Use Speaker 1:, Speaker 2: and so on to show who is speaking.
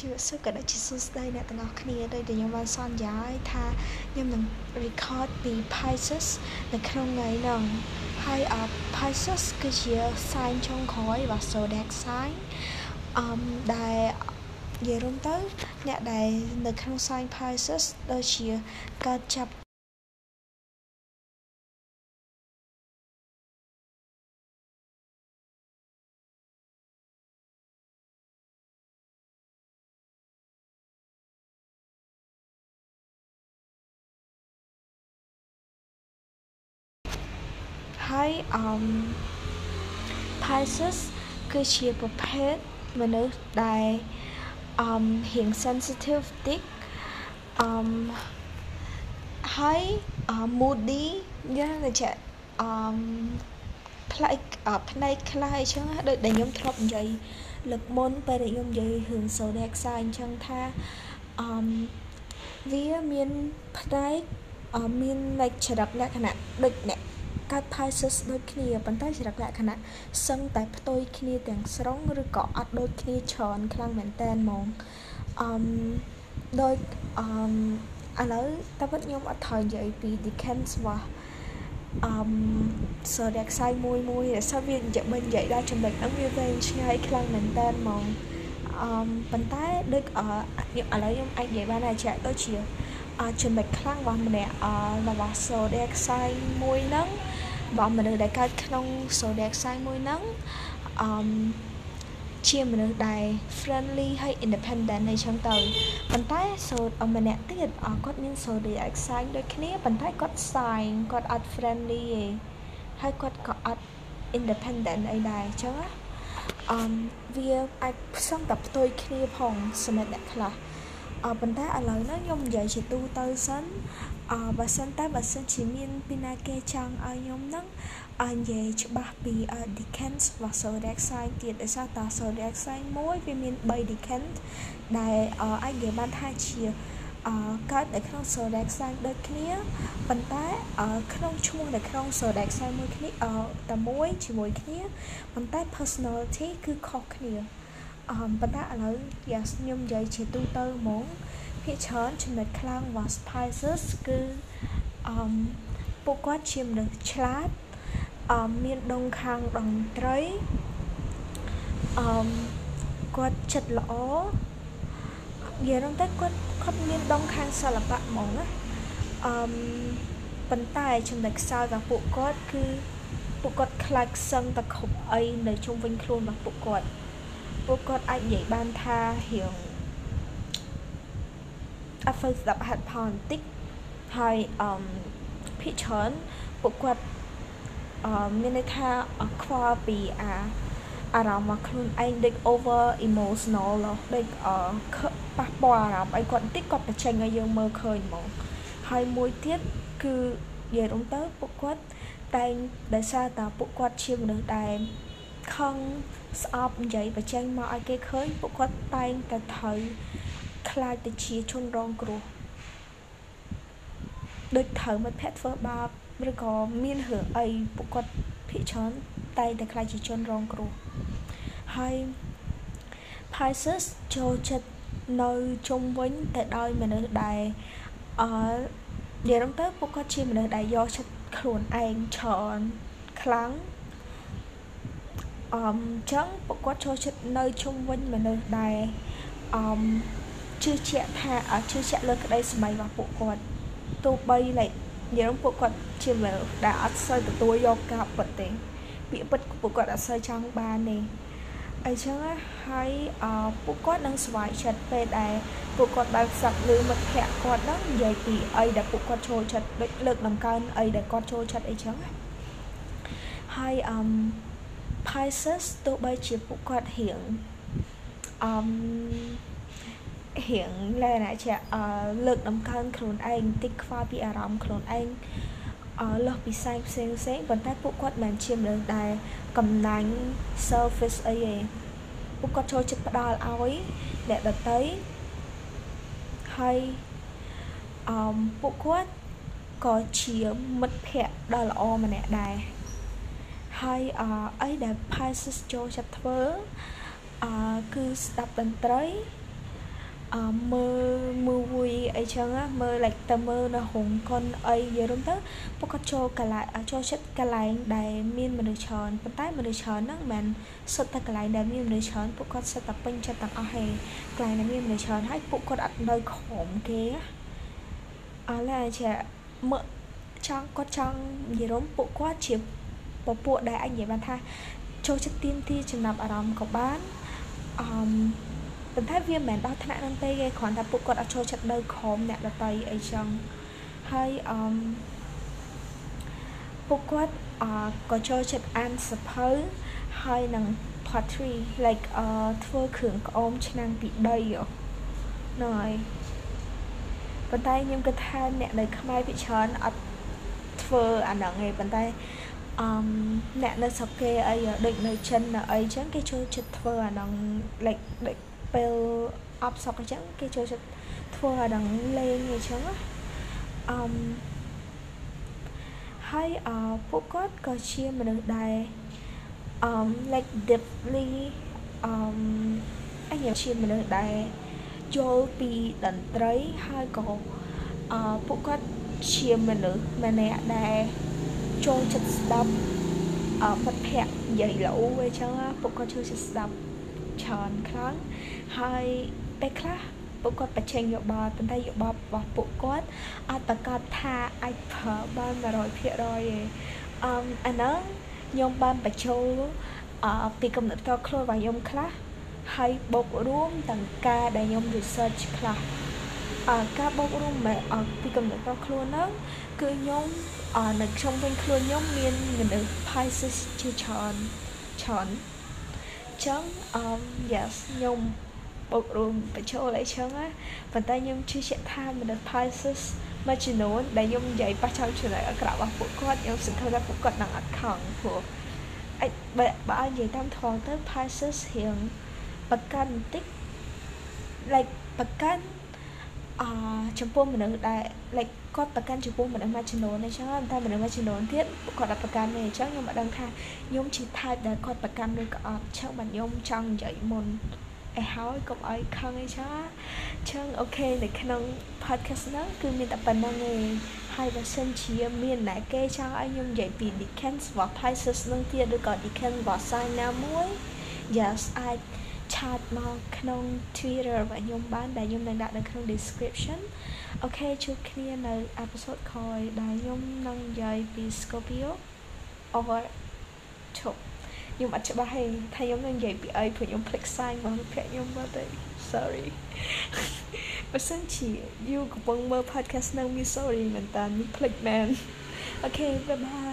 Speaker 1: ជម្រាបសួរក៏ដូចជាសួស្តីអ្នកទាំងអស់គ្នាដោយដែលខ្ញុំបានសន្យាឲ្យថាខ្ញុំនឹង record ពី Pisces នៅក្នុងថ្ងៃហ្នឹងហើយអ Pisces គឺជា sign ចុងក្រោយរបស់ zodiac sign អមដែលនិយាយរួមទៅ អ្នកដែលនៅក្នុង sign Pisces ដូចជាកើតចាប់ អម Pisces គឺជាប្រភេទមនុស្សដែលអមរៀង sensitive តិចអមហើយ moody យ៉ាងតែចេះអមផ្លែកផ្នែកខ្លះអញ្ចឹងដូចដែលខ្ញុំធ្លាប់និយាយលើកមុនពេលដែលខ្ញុំនិយាយរឿង zodiac sign អញ្ចឹងថាអមវាមានផ្នែកមាន like ចរិតលក្ខណៈដូចអ្នក កើត Pisces ដូចគ្នាប៉ុន្តែចរិតលក្ខណៈសឹងតែផ្ទុយគ្នាទាំងស្រុងឬក៏អត់ដូចគ្នាច្រើនខ្លាំងមែនតែនហ្មងអឺដូចអឺឥឡូវតែពិតខ្ញុំអត់ថយនិយាយពី Dickens របស់អឺ zodiac sign មួយមួយដែលសោះវានិយាយមិននិយាយដល់ចំណុចហ្នឹងវាវែងឆ្ងាយខ្លាំងមែនតើហ្មងអឺប៉ុន្តែដូចអឺឥឡូវខ្ញុំអាចនិយាយបានតែជាក់ដូចជាចំណុចខ្លាំងរបស់ម្នាក់របស់ zodiac sign មួយហ្នឹង របស់មនុស្សដែលកើតក្នុង zodiac sign មួយហ្នឹងអឺជាមនុស្សដែល friendly ហើយ independent អីចឹងទៅប៉ុន្តែ so ម្នាក់ទៀតគាត់មាន zodiac sign ដូចគ្នាប៉ុន្តែគាត់ sign គាត់អត់ friendly ទេហើយគាត់ក៏អត់ independent អីដែរអញ្ចឹងអឺវាអាចផ្សំតែផ្ទុយគ្នាផងសម្រាប់អ្នកខ្លះ អឺប៉ុន្តែឥឡូវនេះខ្ញុំនិយាយជាទូទៅសិនអឺបើសិនតែបើសិនជាមានពីណាគេចង់ឲ្យខ្ញុំនឹងឲ្យនិយាយច្បាស់ពី Dickens របស់ zodiac sign ទៀតដោយសារត zodiac sign មួយវាមាន3 Dickens ដែលអាចនិយាយបានថាជាអឺកើតនៅក្នុង zodiac sign ដូចគ្នាប៉ុន្តែក្នុងឈ្មោះនៅក្នុង zodiac sign មួយគ្នាអឺតែមួយជាមួយគ្នាប៉ុន្តែ personality គឺខុសគ្នា អឺប៉ុន្តែឥឡូវ yes ខ្ញុំនិយាយជាទូទៅហ្មងភាគច្រើនចំណុចខ្លាំងរបស់ Spices គឺអឺពួកគាត់ជាមនុស្សឆ្លាតអឺមានដងខាងតន្ត្រីអឺគាត់ចិត្តល្អនិយាយរំតែគាត់គាត់មានដងខាងសិល្បៈហ្មងណាអឺប៉ុន្តែចំណុចខ្សោយរបស់ពួកគាត់គឺពួកគាត់ខ្លាចសឹងតែគ្រប់អីនៅជុំវិញខ្លួនរបស់ពួកគាត់ ពួកគាត់អាចនិយាយបានថារៀងអត់សូវស្ដាប់ហេតុផលបន្តិចហើយអឺភាគច្រើនពួកគាត់អឺមានន័យថាខ្វល់ពីអាអារម្មណ៍របស់ខ្លួនឯងដូច over emotional ដូចអឺប៉ះពាល់អារម្មណ៍អីគាត់បន្តិចគាត់បញ្ចេញឲ្យយើងមើលឃើញហ្មងហើយមួយទៀតគឺនិយាយរំទៅពួកគាត់តែងដោយសារតែពួកគាត់ជាមនុស្សដែល ខឹងស្អប់និយាយបញ្ចេញមកឲ្យគេឃើញពួកគាត់តែងតែត្រូវខ្លាចទៅជាជនរងគ្រោះដូចត្រូវមិត្តភ័ក្តិធ្វើបាបឬក៏មានរឿងអីពួកគាត់ភាកច្រើនតែងតែខ្លាចជាជនរងគ្រោះហើយ Pisces ចូលចិត្តនៅជុំវិញទៅដោយមនុស្សដែលអឺនិយាយរំទៅពួកគាត់ជាមនុស្សដែលយកចិត្តខ្លួនឯងច្រើនខ្លាំង អឺចឹងពួកគាត់ចូលចិត្តនៅជុំវិញមនុស្សដែលអឺជឿជាក់ថាជឿជាក់លើក្តីសម័យរបស់ពួកគាត់ទោះបីលេចនិយាយពួកគាត់ជាមនុស្សដែលអត់សូវទទួលយកការពិតទេពាក្យពិតពួកគាត់អត់សូវចង់បានទេអញ្ចឹងហើយអឺពួកគាត់នឹងស្វែងចិត្តពេលដែលពួកគាត់បានស្ដាប់ឮមិត្តភ័ក្តិគាត់ហ្នឹងនិយាយពីអីដែលពួកគាត់ចូលចិត្តដូចលើកដំកើងអីដែលគាត់ចូលចិត្តអីចឹងហើយអឺ Pisces ទោះបីជាពួកគាត់រៀងអឺរៀងលែណាជាអឺលើកដំកើងខ្លួនឯងតិចខ្វល់ពីអារម្មណ៍ខ្លួនឯងអឺលើសពីផ្សេងផ្សេងផ្សេងប៉ុន្តែពួកគាត់មិនជាមនុស្សដែលកំណាញ់ selfish អីទេពួកគាត់ចូលចិត្តផ្ដល់ឲ្យអ្នកដតីហើយអឺពួកគាត់ក៏ជាមិត្តភ័ក្តិដ៏ល្អម្នាក់ដែរ ហើយអអីដែល Pisces ចូលចិត្តធ្វើអគឺស្ដាប់តន្ត្រីអឺមើល movie អីចឹងមើល like ទៅមើលនៅរោងកុនអីនិយាយរួមទៅពួកគាត់ចូលកន្លែងចូលចិត្តកន្លែងដែលមានមនុស្សច្រើនប៉ុន្តែមនុស្សច្រើនហ្នឹងមិនសុទ្ធតែកន្លែងដែលមានមនុស្សច្រើនពួកគាត់សុទ្ធតែពេញចិត្តទាំងអស់ហើយកន្លែងដែលមានមនុស្សច្រើនហើយពួកគាត់អត់នៅក្រុមគេអស់ឡើយជាមើលចង់គាត់ចង់និយាយរួមពួកគាត់ជា ពពួកដែលអញនិយាយបានថាចូលចិត្តទៀមទីចំណាប់អារម្មណ៍ក៏បានអឺប៉ុន្តែវាមិនមែនដល់ថ្នាក់នឹងទេគេគ្រាន់តែពួកគាត់អត់ចូលចិត្តនៅក្រុមអ្នកដតីអីចឹងហើយអឺពួកគាត់អឺក៏ចូលចិត្តអានសភៅហើយនឹង pottery like អឺធ្វើគ្រឿងក្អមឆ្នាំងពីដីហ្នឹងហើយប៉ុន្តែខ្ញុំគិតថាអ្នកនៅខ្មែរពីច្រើនអត់ធ្វើអាហ្នឹងឯងប៉ុន្តែ អឺអ្នកនៅស្រុកគេអីដូចនៅចិននៅអីចឹងគេចូលចិត្តធ្វើអាហ្នឹង like ដូចពេលអបសុកអញ្ចឹងគេចូលចិត្តធ្វើអាហ្នឹងលេងអញ្ចឹងអឺហើយអពួកគាត់ក៏ជាមនុស្សដែលអឺ like deeply អឺអញជាមនុស្សដែលយល់ពីតន្ត្រីហើយក៏អឺពួកគាត់ជាមនុស្សម្នាក់ដែល ចូលចិត្តស្ដាប់អឺមិត្តភ័ក្តិនិយាយលោអញ្ចឹងពួកគាត់ចូលចិត្តស្ដាប់ច្រើនខ្លាំងហើយពេលខ្លះពួកគាត់បញ្ចេញយោបល់ប៉ុន្តែយោបល់របស់ពួកគាត់អត់ប្រកាសថាអាចប្រើបាន100%ទេអឺអាហ្នឹងខ្ញុំបានបញ្ចូលអឺពីកំណត់តខ្លួនរបស់ខ្ញុំខ្លះហើយបូករួមទាំងការដែលខ្ញុំ research ខ្លះអឺ ការបូករួមមកពីកំណត់តខ្លួនហ្នឹងគឺខ្ញុំអឺនៅក្នុងវិញខ្លួនខ្ញុំមានមនុស្ស Pisces ជាច្រើនច្រើនចឹងអឺ yes ខ្ញុំបូករួមបញ្ចូលអីចឹងណាប៉ុន្តែខ្ញុំជឿជាក់ថាមនុស្ស Pisces មួយចំនួនដែលខ្ញុំនិយាយប៉ះចោលចំណុចអាក្រក់របស់ពួកគាត់ខ្ញុំសង្ឃឹមថាពួកគាត់នឹងអត់ខឹងព្រោះអិចបើបើនិយាយតាមថងទៅ Pisces រៀងប្រកាន់បន្តិច like ប្រកាន់ អចំពោះមនុស្សដែល like គាត់ប្រកាន់ចំពោះមនុស្សមួយចំនួនអញ្ចឹងតែមនុស្សមួយចំនួនទៀតគាត់អត់ប្រកាន់ទេអញ្ចឹងខ្ញុំមិនដឹងថាខ្ញុំជា type ដែលគាត់ប្រកាន់ឬក៏អត់អញ្ចឹងបាទខ្ញុំចង់និយាយមុនឲ្យហើយកុំឲ្យខឹងអីចាចឹងអូខេនៅក្នុង podcast ហ្នឹងគឺមានតែប៉ុណ្្នឹងឯងហើយបើសិនជាមានណែគេចង់ឲ្យខ្ញុំនិយាយពី Dickens របស់ Pisces ហ្នឹងទៀតឬក៏ Dickens របស់ sign ណាមួយ yes អាច ឆាតមកក្នុង Twitter របស់ខ្ញុំបានដែលខ្ញុំនឹងដាក់នៅក្នុង description អូខេជួបគ្នានៅ episode ក្រោយដែលខ្ញុំនឹងនិយាយពី Scorpio over ឈប់ខ្ញុំអត់ច្បាស់ទេថាខ្ញុំនឹងនិយាយពីអីព្រោះខ្ញុំភ្លេចសាយរបស់មិត្តភក្តិខ្ញុំបាត់ទៅ sorry បើសិនជា you កំពុងមើល podcast នឹងមាន sorry មែនតើមានភ្លេចមែនអូខេ bye bye